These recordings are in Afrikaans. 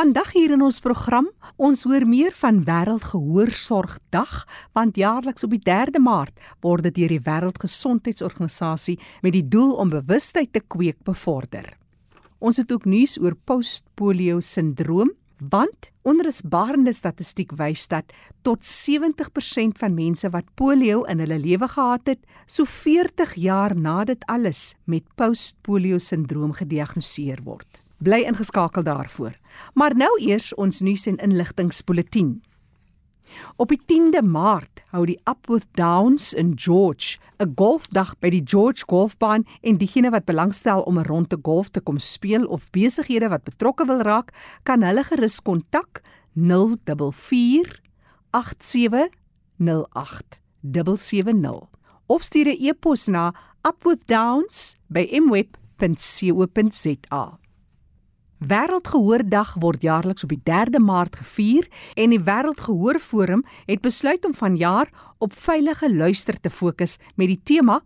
Vandag hier in ons program, ons hoor meer van Wêreldgehoorsorgdag, want jaarliks op die 3de Maart word dit deur die Wêreldgesondheidsorganisasie met die doel om bewustheid te kweek bevorder. Ons het ook nuus oor postpolio sindroom, want onrusbarende statistiek wys dat tot 70% van mense wat polio in hulle lewe gehad het, so 40 jaar na dit alles met postpolio sindroom gediagnoseer word. Bly ingeskakel daarvoor. Maar nou eers ons nuus en inligtingspulsatie. Op die 10de Maart hou die Upwith Downs in George 'n golfdag by die George Golfbaan en diegene wat belangstel om 'n ronde golf te kom speel of besighede wat betrokke wil raak, kan hulle gerus kontak 044 8708 70 of stuur 'n e-pos na upwithdowns@mweb.co.za. Wêreldgehoordag word jaarliks op die 3de Maart gevier en die Wêreldgehoorforum het besluit om vanjaar op veilige luister te fokus met die tema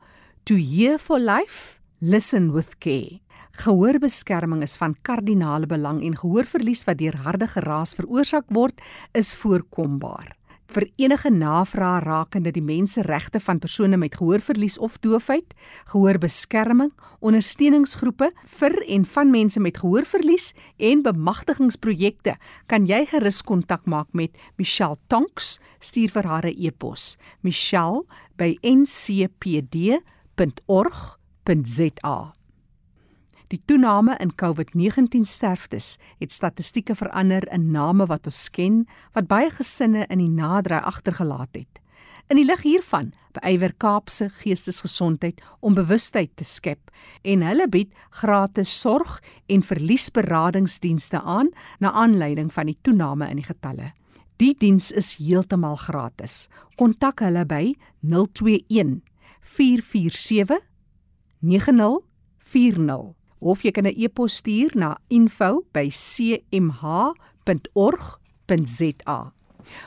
To Hear for Life, Listen with Care. Gehoorbeskerming is van kardinale belang en gehoorverlies wat deur harde geraas veroorsaak word, is voorkombaar vir enige navrae rakende die menseregte van persone met gehoorverlies of doofheid, gehoorbeskerming, ondersteuningsgroepe vir en van mense met gehoorverlies en bemagtigingsprojekte, kan jy gerus kontak maak met Michelle Tonks, stuur vir haar 'n e-pos, michelle@ncpd.org.za. Die toename in COVID-19 sterftes het statistieke verander in name wat ons ken wat baie gesinne in die naderry agtergelaat het. In die lig hiervan beywer Kaapse Geestesgesondheid om bewustheid te skep en hulle bied gratis sorg en verliesberadingsdienste aan na aanleiding van die toename in die getalle. Die diens is heeltemal gratis. Kontak hulle by 021 447 9040 of jy kan 'n e-pos stuur na info@cmh.org.za.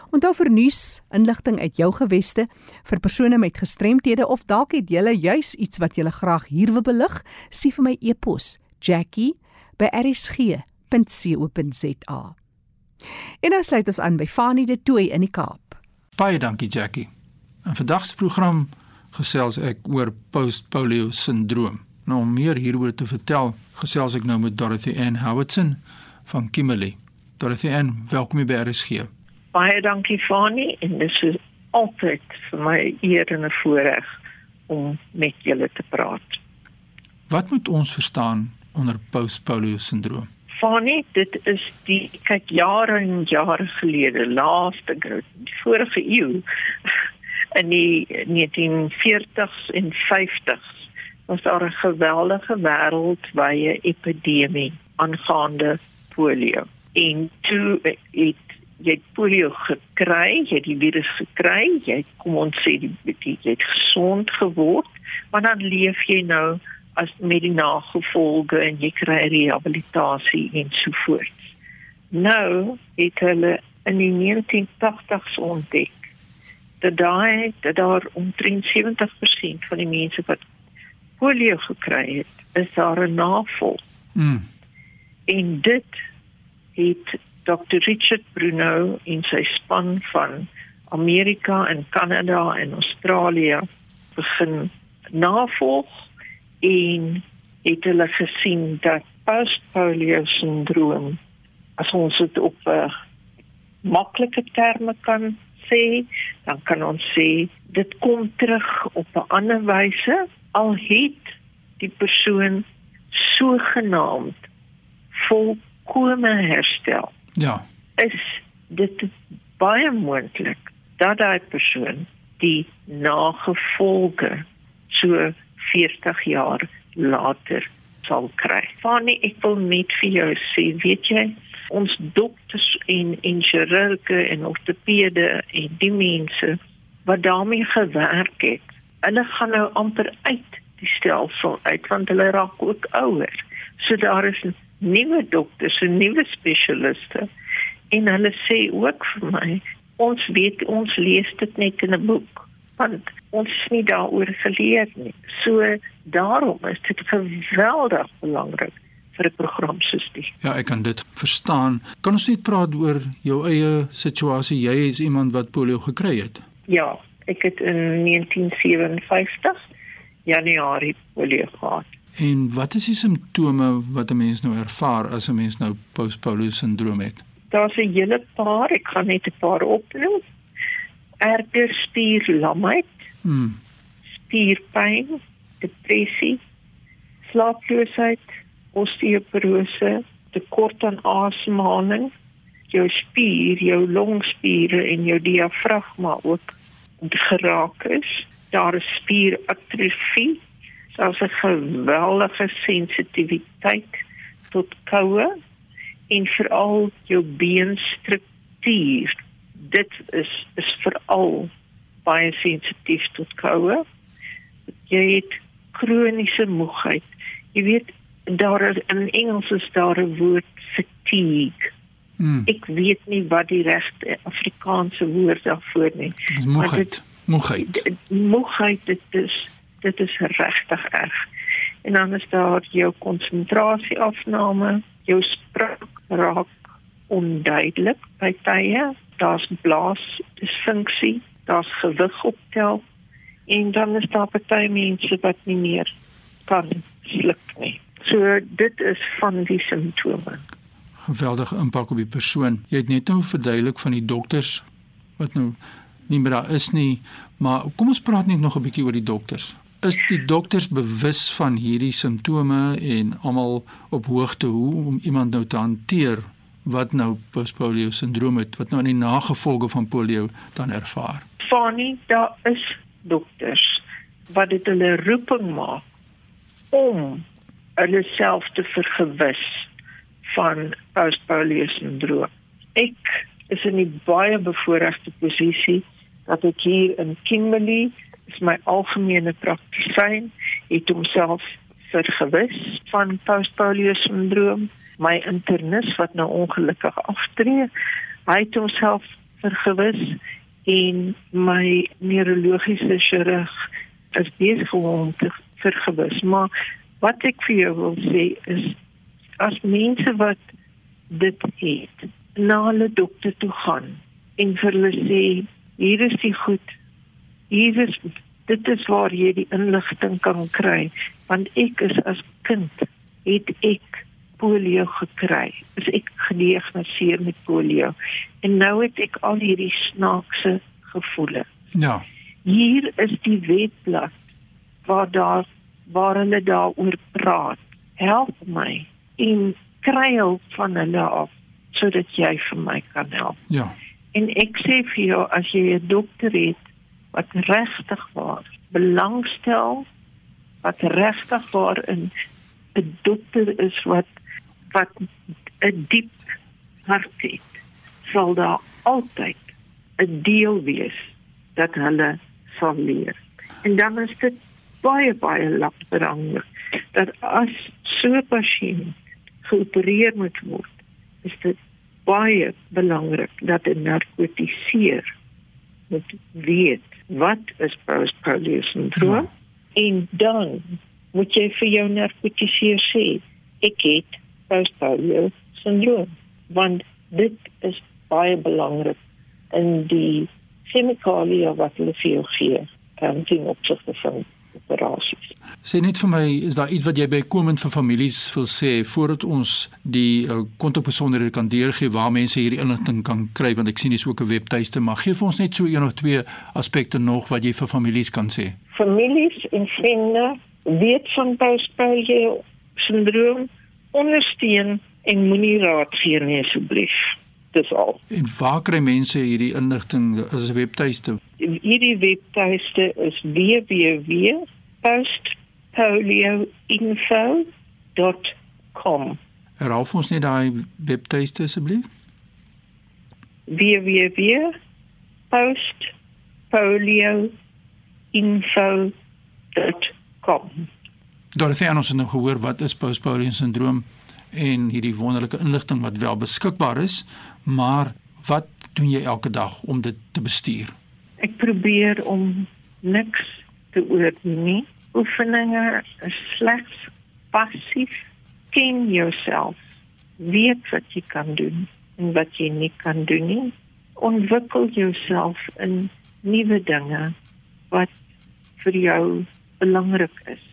Onthou vir nuus, inligting uit jou geweste vir persone met gestremthede of dalk het jy juis iets wat jy graag hier wil belig, stuur vir my e-pos jackie@rsg.co.za. En nou sluit ons aan by Fanie de Tooi in die Kaap. Baie dankie Jackie. In vandag se program gesels ek oor postpolio sindroom. Nou om meer hieroor te vertel, gesels ek nou met Dorothy Ann Howardson van Kimberley. Dorothy Ann, welkom by RSG. Baie dankie Fani en dit is altyd vir my eer en 'n voorreg om met julle te praat. Wat moet ons verstaan onder postpolio sindroom? Fani, dit is die kyk jare en jare gelede, laaste groot, die vorige eeu in die 1940s en 50s was daar 'n geweldige wêreldwye epidemie aangaande polio. En toe het jy polio gekry, jy het die virus gekry, jy kom ons sê die jy het gesond geword, maar dan leef jy nou as met die nagevolge en jy kry rehabilitasie en so voort. Nou het hulle in die 1980s ontdek dat daai dat daar omtrent 70% van die mense wat polio gekry het, is daar 'n navolg. Mm. En dit het Dr Richard Bruno in sy span van Amerika en Kanada en Australië begin navolg en het hulle gesien dat postpolio sindroom as ons dit op 'n uh, maklike terme kan sê, dan kan ons sê dit kom terug op 'n ander wyse al het die persoon sogenaamd volkome herstel. Ja. Is dit baie moontlik dat daai persoon die nagevolge so 40 jaar later sal kry. Fanny, ek wil net vir jou sê, weet jy, ons dokters en en chirurge en ortopede en die mense wat daarmee gewerk het, hulle gaan nou amper uit die stelsel uit want hulle raak ook ouer. So daar is nuwe dokters nuwe spesialiste en hulle sê ook vir my ons weet ons lees dit net in 'n boek want ons is nie daaroor geleer nie. So daarom is dit geweldig belangrik vir 'n program soos die. Ja, ek kan dit verstaan. Kan ons net praat oor jou eie situasie? Jy is iemand wat polio gekry het. Ja, ek het in 1957 Januarie polio gehad. En wat is die simptome wat 'n mens nou ervaar as 'n mens nou postpolio sindroom het? Daar's 'n hele paar, ek gaan net 'n paar opnoem. Erger spierlamheid, Hmm. spierpyn, depressie, slaaploosheid, osteoporose, tekort aan asemhaling, jou spier, jou longspiere en jou diafragma ook geraak is. Daar is spieratrofie, daar's 'n geweldige sensitiwiteit tot koue en veral jou beenstruktuur. Dit is is veral baie sensitief tot koue. Jy het kroniese moegheid. Jy weet daar is in Engels is daar 'n woord fatigue. Hmm. Ek weet nie wat die regte Afrikaanse woord daarvoor nie. Dis moegheid. Moegheid. Moegheid dit is dit is regtig erg. En dan is daar jou konsentrasieafname, jou spraak raak onduidelik by tye, daar's blaasdisfunksie, daar's gewig optel en dan is daar party mense wat nie meer kan sluk nie. So dit is van die simptome. Geweldige impak op die persoon. Jy het net nou verduidelik van die dokters wat nou nie meer daar is nie, maar kom ons praat net nog 'n bietjie oor die dokters. Is die dokters bewus van hierdie simptome en almal op hoogte hoe om iemand nou te hanteer wat nou postpolio sindroom het, wat nou aan die nagevolge van polio dan ervaar? Fanny, daar is dokters wat dit hulle roeping maak om hulle self te vergewis van postpolio sindroom. Ek is in 'n baie bevoordeelde posisie dat ek hier in Kimberley is my algemene praktisyn het homself vergewis van postpolio sindroom. My internis wat nou ongelukkig aftree, hy het homself vergewis en my neurologiese chirurg is besig om hom te vergewis. Maar wat ek vir jou wil sê is as mense wat dit het na hulle dokter toe gaan en vir hulle sê hier is die goed. Hier is dit is waar jy die inligting kan kry want ek is as kind het ek polio gekry. Is ek gediagnoseer met polio. En nou het ek al hierdie snaakse gevoele. Ja. hier is die webblad waar daar waar hulle daaroor praat. Help my. En kry hulp van hulle af sodat jy vir my kan help. Ja. En ek sê vir jou as jy 'n dokter het wat regtig waar belangstel wat regtig waar in 'n dokter is wat wat 'n diep hart het, sal daar altyd 'n deel wees dat hulle sal leer. En dan is dit baie baie belangrik dat as so 'n pasiënt geopereer moet word, is dit baie belangrik dat 'n narkotiseer moet weet wat is postpolio sindroom Ja. en dan moet jy vir jou narkotiseer sê ek het postpolio sindroom want dit is baie belangrik in die chemikalie wat hulle vir jou gee um, ten opsigte van operasies. Sê net vir my, is daar iets wat jy bykomend vir families wil sê voordat ons die uh, kontobesonderhede kan deurgee waar mense hierdie inligting kan kry want ek sien dis ook 'n webtuiste maar gee vir ons net so een of twee aspekte nog wat jy vir families kan sê. Families en vriende weet van postpolio sindroom ondersteun en moenie raad gee nie asseblief. Dis al. En waar kry mense hierdie inligting as 'n webtuiste? Hierdie webtuiste is www.postpolioinfo.com. Herhaal ons net daai webtuiste asseblief. www.postpolioinfo.com. Dorothy het ons nou gehoor wat is postpolio sindroom en hierdie wonderlike inligting wat wel beskikbaar is, maar wat doen jy elke dag om dit te bestuur? Ek probeer om niks te oordoen nie. Oefeninge is slegs passief ken jouself. Weet wat jy kan doen en wat jy nie kan doen nie. Ontwikkel jouself in nuwe dinge wat vir jou belangrik is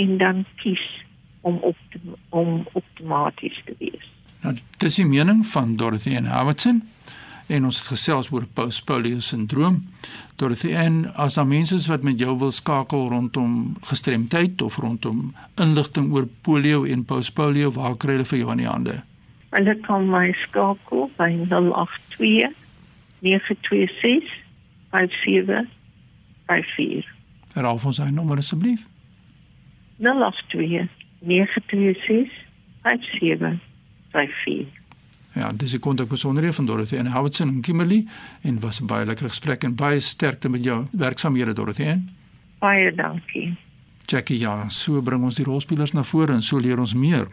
en dan kies om op te, om optimaties te wees. Nou, dis die mening van Dorothy Ann Howardson en ons het gesels oor postpolio sindroom. Dorothy Ann, as daar mense is wat met jou wil skakel rondom gestremdheid of rondom inligting oor polio en postpolio, waar kry hulle vir jou aan die hande? Hulle kan my skakel by 082 926 5754. Herhaal ons sy nommer asseblief. 082 926 5754. Ja, dis ek kontak besonderhede van Dorothy en Howardson en Kimberley en was 'n baie lekker gesprek en baie sterkte met jou werksamehede Dorothy. En? Baie dankie. Jackie, ja, so bring ons die rolspelers na vore en so leer ons meer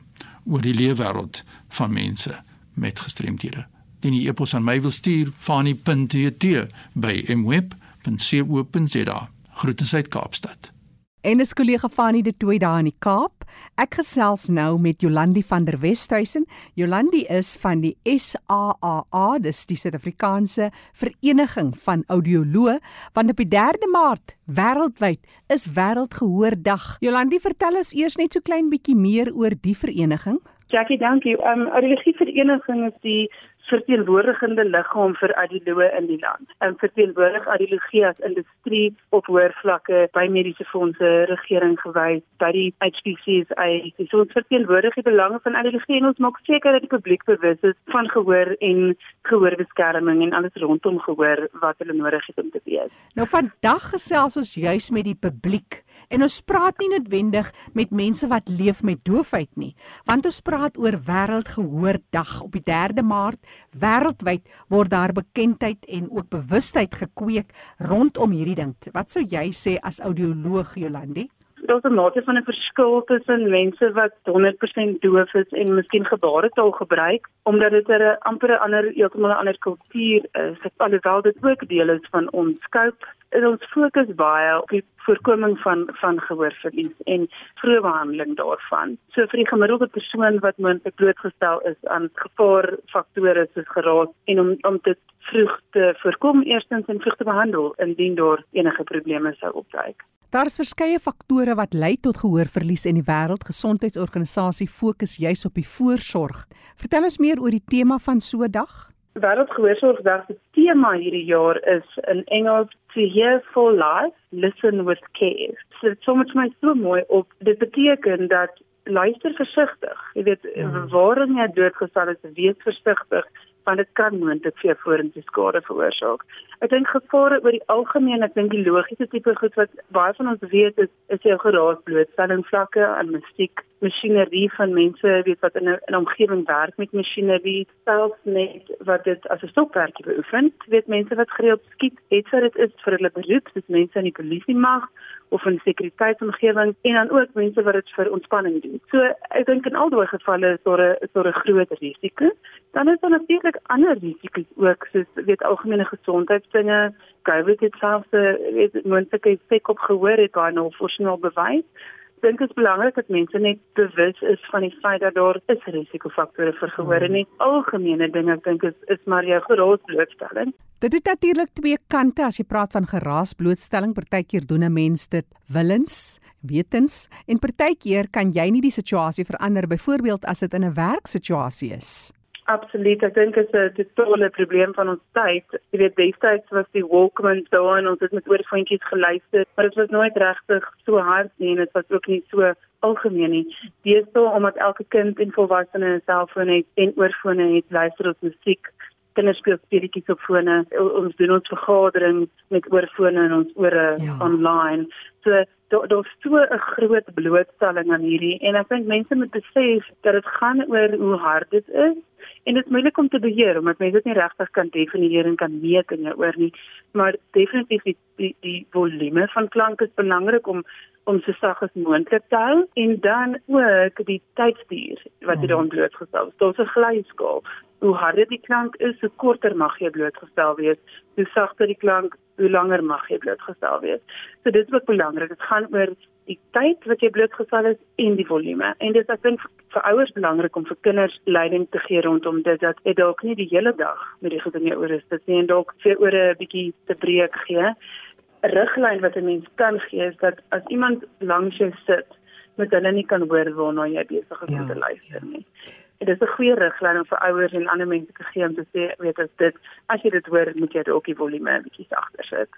oor die leefwêreld van mense met gestremthede. Dien die e-pos aan my wil stuur fani.tt by mweb.co.za. Groete uit Kaapstad. En 'n kollega van die twee daar in die Kaap. Ek gesels nou met Jolandi van der Westhuizen. Jolandi is van die SAAA, dis die Suid-Afrikaanse Vereniging van Audioloë, want op die 3de Maart wêreldwyd is Wêreldgehoordag. Jolandi, vertel ons eers net so klein bietjie meer oor die vereniging. Jackie, dankie. Ehm um, Audiologie Vereniging is die verteenwoordigende liggaam vir audioloë in die land. En verteenwoordig audiologie as industrie op hoër vlakke by mediese fondse, regering gewys, by die HPCSA. Dis ons verteenwoordig die belange van audiologie en ons maak seker dat die publiek bewus is van gehoor en gehoorbeskerming en alles rondom gehoor wat hulle nodig het om te weet. Nou vandag gesels ons juis met die publiek en ons praat nie noodwendig met mense wat leef met doofheid nie, want ons praat oor wêreldgehoordag op die 3de Maart wêreldwyd word daar bekendheid en ook bewustheid gekweek rondom hierdie ding. Wat sou jy sê as audioloog Jolandi? Daar's 'n mate van 'n verskil tussen mense wat 100% doof is en miskien gebaretaal gebruik omdat dit 'n amper 'n ander heeltemal 'n ander kultuur is. Alhoewel dit ook deel is van ons scope, is ons fokus baie op die voorkoming van van gehoorverlies en vroeë behandeling daarvan. So vir die gemiddelde persoon wat moontlik blootgestel is aan gevaarfaktore soos geraas en om om dit vroeg te voorkom eerstens en vroeg te behandel indien daar enige probleme sou opduik. Daar is verskeie faktore wat lei tot gehoorverlies en die Wêreldgesondheidsorganisasie fokus juis op die voorsorg. Vertel ons meer oor die tema van so 'n dag. Wêreldgehoorsorgdag se tema hierdie jaar is in Engels to hear for life, listen with care. So dit soms my so mooi op dit beteken dat luister versigtig. Jy weet, mm. waarin jy doodgesal is, wees versigtig want dit kan moontlik vir jou vorentoe skade veroorsaak. Ek dink gevare oor die algemeen, ek dink die logiese tipe goed wat baie van ons weet is is jou geraas blootstelling vlakke aan musiek, masjinerie van mense weet wat in 'n in 'n omgewing werk met masjinerie, selfs net wat dit as 'n stokperdjie beoefen. Weet mense wat gereeld skiet, het sy dit is vir hulle beroep, dis mense in die polisie mag of in sekuriteitsomgewing en dan ook mense wat dit vir ontspanning doen. So ek dink in al daai gevalle is daar 'n is daar 'n groot risiko. Dan is daar natuurlik ander risiko's ook soos weet algemene gesondheidsdinge, COVID itself, weet moontlike effek op gehoor het baie nou voorsnel bewys dink dit is belangrik dat mense net bewus is van die feit dat daar is risikofaktore vir gehoor en nie algemene dinge dink is is maar jou geraasblootstelling. Dit het natuurlik twee kante as jy praat van geraasblootstelling, partykeer doen 'n mens dit willens, wetens en partykeer kan jy nie die situasie verander byvoorbeeld as dit in 'n werksituasie is. Absoluut, ek dink dit is 'n totale probleem van ons tyd. Jy weet, destyds was die Walkman daar en ons het met oorfoontjies geluister, maar dit was nooit regtig so hard nie en dit was ook nie so algemeen nie. Deesdae omdat elke kind en volwassene 'n selfoon het en oorfone het, luister ons musiek. Kinders speel speletjies op fone. Ons doen ons vergaderings met oorfone en ons ore ja. online. So daar daar's so 'n groot blootstelling aan hierdie en ek dink mense moet besef dat dit gaan oor hoe hard dit is En dit is moeilik om te beheer omdat mense dit nie regtig kan definieer en kan meet in jou oor nie. Maar definitief die die, die volume van klank is belangrik om om so sag as moontlik te hou en dan ook die tydstuur wat jy daarin blootgestel is. Daar's 'n glyskaal. Hoe harder die klank is, hoe korter mag jy blootgestel wees. Hoe sagter die klank, hoe langer mag jy blootgestel wees. So dit is ook belangrik. Dit gaan oor die tyd wat jy blootgestel is en die volume. En dit is ek dink vir ouers belangrik om vir kinders leiding te gee rondom dit dat jy dalk nie die hele dag met die goed in jou oor is dit nie en dalk vir oor 'n bietjie te breek gee. 'n Riglyn wat 'n mens kan gee is dat as iemand langs jou sit, moet hulle nie kan hoor waarna jy besig is ja, om te luister nie. Ja. Dit is 'n goeie riglyn om vir ouers en ander mense te gee om te sê, weet as dit as jy dit hoor, moet jy dalk die volume 'n bietjie sagter sit.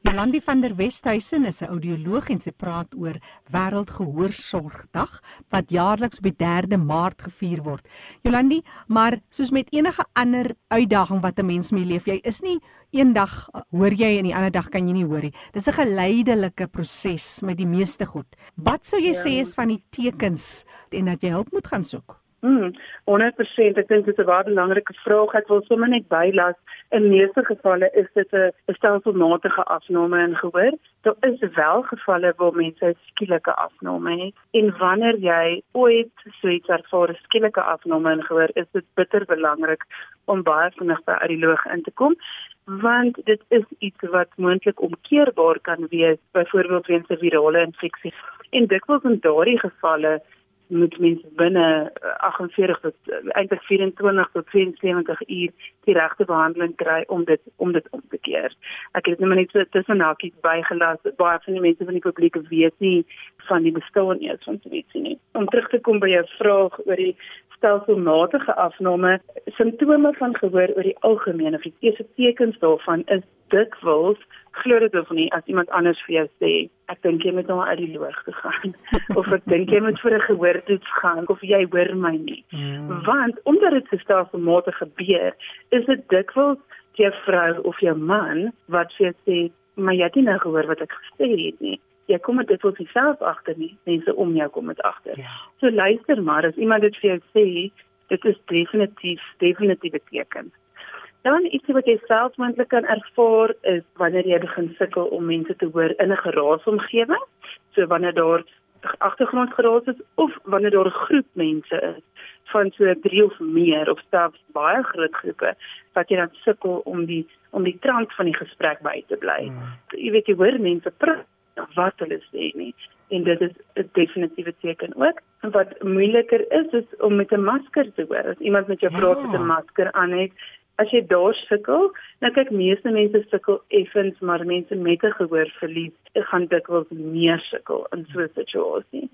Jolandi van der Westhuizen is 'n audioloog en sy praat oor Wêreldgehoorsorgdag wat jaarliks op die 3de Maart gevier word. Jolandi, maar soos met enige ander uitdaging wat 'n mens mee leef, jy is nie eendag hoor jy en die ander dag kan jy nie hoor nie. Dis 'n geleidelike proses met die meeste goed. Wat sou jy ja. sê is van die tekens en dat jy hulp moet gaan soek? Mm, 100% ek dink dit is 'n baie belangrike vraag. Ek wil sommer net bylas in meeste gevalle is dit 'n stelselmatige afname in gehoor. Daar is wel gevalle waar mense 'n skielike afname het. En wanneer jy ooit so iets ervaar 'n skielike afname in gehoor, is dit bitter belangrik om baie vinnig by 'n audioloog in te kom want dit is iets wat moontlik omkeerbaar kan wees byvoorbeeld weens 'n virale infeksie en dikwels in daardie gevalle moet mense binne 48 eh, tot eh, eintlik 24 tot 72 uur die regte behandeling kry om dit om dit om te keer. Ek het net net so tussen hakies bygelas baie van die mense van die publiek weet nie van die bestaan eers van dit nie. Om terug te kom by jou vraag oor die stelselmatige afname, simptome van gehoor oor die algemeen of die eerste tekens daarvan is dikwels glo dit of nie as iemand anders vir jou sê ek dink jy moet nou uit die loog te gaan of ek dink jy moet vir 'n gehoortoets gaan of jy hoor my nie. Mm. want omdat dit stelselmatig gebeur is dit dikwels jou vrou of jou man wat vir jou sê maar jy het nie nou gehoor wat ek gesê het nie jy kom dit vir jouself agter nie mense om jou kom dit agter ja. so luister maar as iemand dit vir jou sê dit is definitief definitief beteken Dan iets wat jy self moontlik kan ervaar is wanneer jy begin sukkel om mense te hoor in 'n geraasomgewing. So wanneer daar agtergrondgeraas is of wanneer daar 'n groep mense is van so 3 of meer of selfs baie groot groepe wat jy dan sukkel om die om die trant van die gesprek by te bly. Hmm. Jy weet jy hoor mense praat wat hulle sê nie en dit is 'n definitiewe teken ook. En wat moeiliker is is om met 'n masker te hoor. As iemand met jou praat ja. met 'n masker aan het, as jy daar sukkel, nou kyk meeste mense sukkel effens, maar mense met 'n gehoorverlies gaan dikwels meer sukkel in so 'n situasie.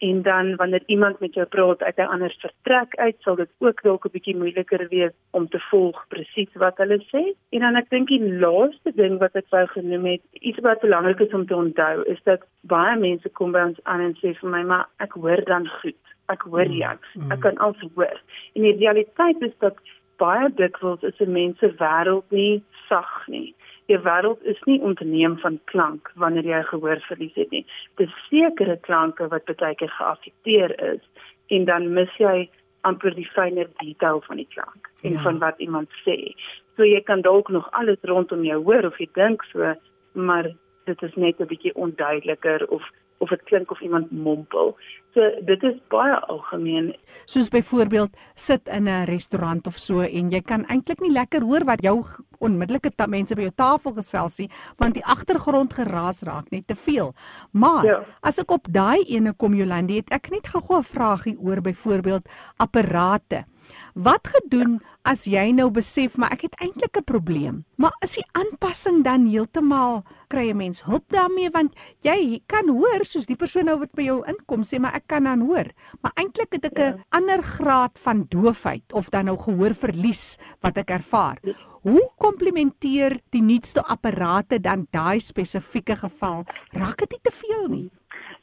En dan wanneer iemand met jou praat uit 'n ander vertrek uit, sal dit ook dalk 'n bietjie moeiliker wees om te volg presies wat hulle sê. En dan ek dink die laaste ding wat ek wou genoem het, iets wat belangrik is om te onthou, is dat baie mense kom by ons aan en sê vir my, "Maar ek hoor dan goed. Ek hoor jou. Mm, ek mm. kan alles hoor." En die realiteit is dat baie dikwels is 'n mens se wêreld nie sag nie. Jou wêreld is nie ontneem van klank wanneer jy gehoorverlies het nie. Dis sekere klanke wat baie keer geaffekteer is en dan mis jy amper die fynere detail van die klank en ja. van wat iemand sê. So jy kan dalk nog alles rondom jou hoor of jy dink so, maar dit is net 'n bietjie onduideliker of of dit klink of iemand mompel. So dit is baie algemeen. Soos byvoorbeeld sit in 'n restaurant of so en jy kan eintlik nie lekker hoor wat jou onmiddellike mense by jou tafel gesels nie want die agtergrond geraas raak net te veel. Maar ja. as ek op daai ene kom Jolandi het ek net gou 'n vraagie oor byvoorbeeld apparate. Wat gedoen as jy nou besef maar ek het eintlik 'n probleem, maar is die aanpassing dan heeltemal kry 'n mens hulp daarmee want jy kan hoor soos die persoon nou wat by jou inkom sê maar ek kan dan hoor, maar eintlik het ek 'n ja. ander graad van doofheid of dan nou gehoorverlies wat ek ervaar. Hoe komplementeer die nuutste apparate dan daai spesifieke geval? Raak dit nie te veel nie?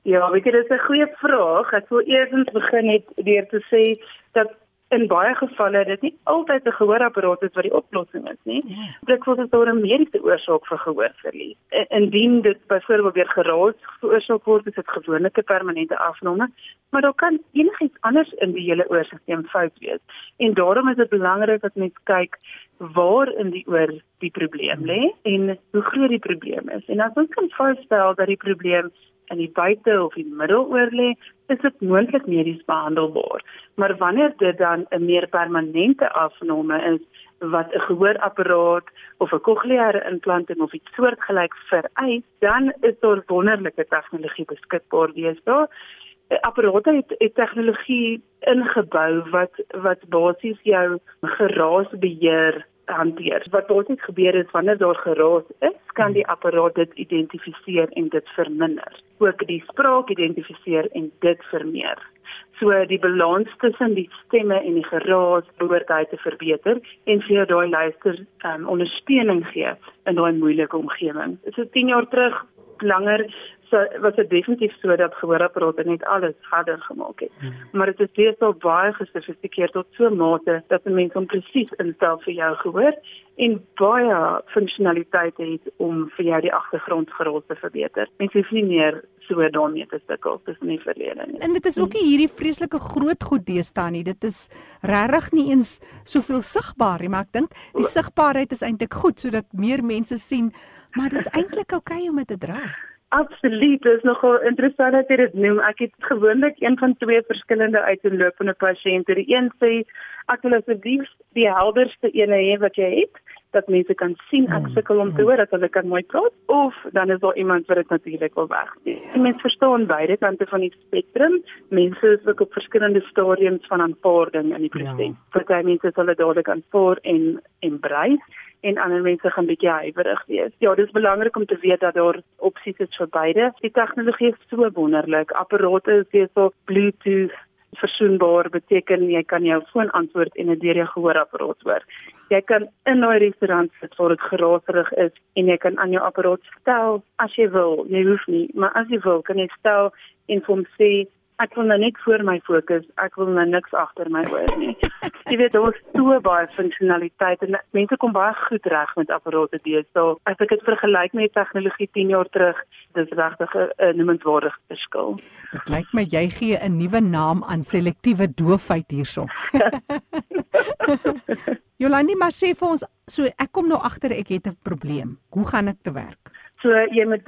Ja, weet jy, dis 'n goeie vraag. Ek wil eers begin het deur te sê dat in baie gevalle dit nie altyd 'n gehoorapparaat is wat die oplossing is nie. Ja. Dikwels is daar 'n mediese oorsaak vir gehoorverlies. Indien dit byvoorbeeld weer geraas veroorsaak word, is dit gewoonlik 'n permanente afname, maar daar kan enigiets anders in die hele oorstelsel fout wees. En daarom is dit belangrik dat mens kyk waar in die oor die probleem lê en hoe groot die probleem is. En as ons kan vasstel dat die probleem in die buite of die middeloor lê, is dit moontlik medies behandelbaar. Maar wanneer dit dan 'n meer permanente afname is wat 'n gehoorapparaat of 'n kokleaire implanting of iets soortgelyks vereis, dan is daar wonderlike tegnologie beskikbaar deesdae. Apparate het, het tegnologie ingebou wat wat basies jou geraasbeheer hanteer. Wat basies gebeur is wanneer daar geraas is, kan die apparaat dit identifiseer en dit verminder. Ook die spraak identifiseer en dit vermeer. So die balans tussen die stemme en die geraas behoort hy te verbeter en vir daai luister um, ondersteuning gee in daai moeilike omgewing. Is 10 jaar terug langer so was dit definitief so dat gehoorapparate net alles harder gemaak het. Hmm. Maar dit is al baie gesofistikeerd tot so 'n mate dat 'n mens hom presies instel vir jou gehoor en baie funksionaliteite het om vir jou die agtergrondgeruis te verbeter. Mens hoef nie meer so daarmee te sukkel tussen in die verlede nie. En dit is ook nie hierdie vreeslike groot goed deesdae nie. Dit is regtig nie eens soveel sigbaar nie, maar ek dink die sigbaarheid is eintlik goed sodat meer mense sien, maar dis eintlik oukei okay om dit te dra. Absoluut, dit is nogal interessant dat jy dit noem. Ek het gewoonlik een van twee verskillende uitlopende pasiënte. Die een sê ek wil asseblief die helderste een hê wat jy het dat mense kan sien ek mm, sukkel om te mm. hoor dat hulle kan mooi praat of dan is daar iemand wat dit natuurlik wil weg. Die mense verstaan beide kante van die spektrum. Mense is ook op verskillende stadiums van aanvaarding in die proses. Ja. Party mense sal dit dadelik aanvaar en embrace en ander mense gaan bietjie huiwerig wees. Ja, dis belangrik om te weet dat daar opsies is vir beide. Die tegnologie is so wonderlik. Apparate is so Bluetooth versoenbaar beteken jy kan jou foon antwoord en dit deur jou gehoorapparaat hoor. Jy kan in 'n restaurant sit waar dit geraaserig is en jy kan aan jou apparaat stel as jy wil. Jy hoef nie, maar as jy wil, kan jy stel en hom sê ek wil nou net voor my fokus. Ek wil nou niks agter my oor nie. Jy weet daar is so baie funksionaliteit en mense kom baie goed reg met apparate deesdae. So, as ek dit vergelyk met tegnologie 10 jaar terug, dis regtig 'n noemenswaardige verskil. Dit lyk my jy gee 'n nuwe naam aan selektiewe doofheid hierso. Jolandi, maar sê vir ons, so ek kom nou agter ek het 'n probleem. Hoe gaan ek te werk? So jy moet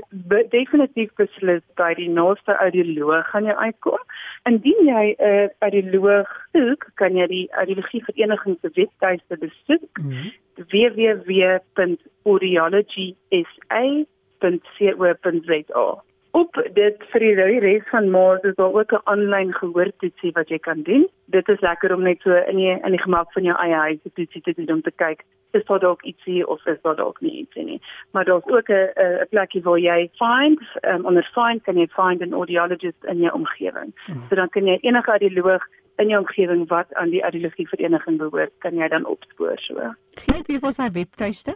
definitief beslis by die naaste audioloog gaan jy uitkom. Indien jy 'n uh, audioloog soek, kan jy die audiologie vereniging se webtuiste besoek mm -hmm. www.audiologysa.co.za op dit vir die res van Maart is daar ook 'n aanlyn gehoortoetsie wat jy kan doen. Dit is lekker om net so in die in die gemak van jou eie huis te toetsie te doen om te kyk is daar dalk ietsie of is daar dalk nie ietsie nie. Maar daar's ook 'n 'n plekie waar jy find um, onder find kan jy find 'n audiologist in jou omgewing. Hmm. So dan kan jy enige audioloog in jou omgewing wat aan die audiologie vereniging behoort, kan jy dan opspoor so. Gee vir ons sy webtuiste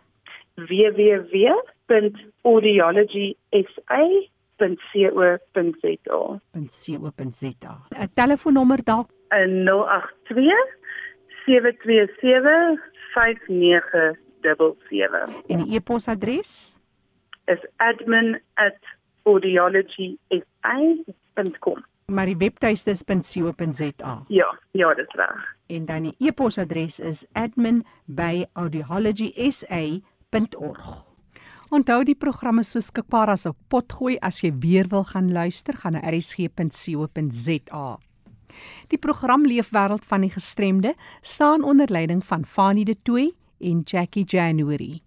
www.audiologysa .co.za. .co.za. 'n Telefoonnommer dalk 082 727 5977. En die e-posadres is admin@audiologysa.com. Maar die webtuiste is .co.za. Ja, ja, dit is reg. En dan die e-posadres is admin@audiologysa.org. Onthou die programme so skikbaar as op potgooi as jy weer wil gaan luister, gaan na rsg.co.za. Die program Leefwêreld van die Gestremde staan onder leiding van Fanie De Tooy en Jackie January.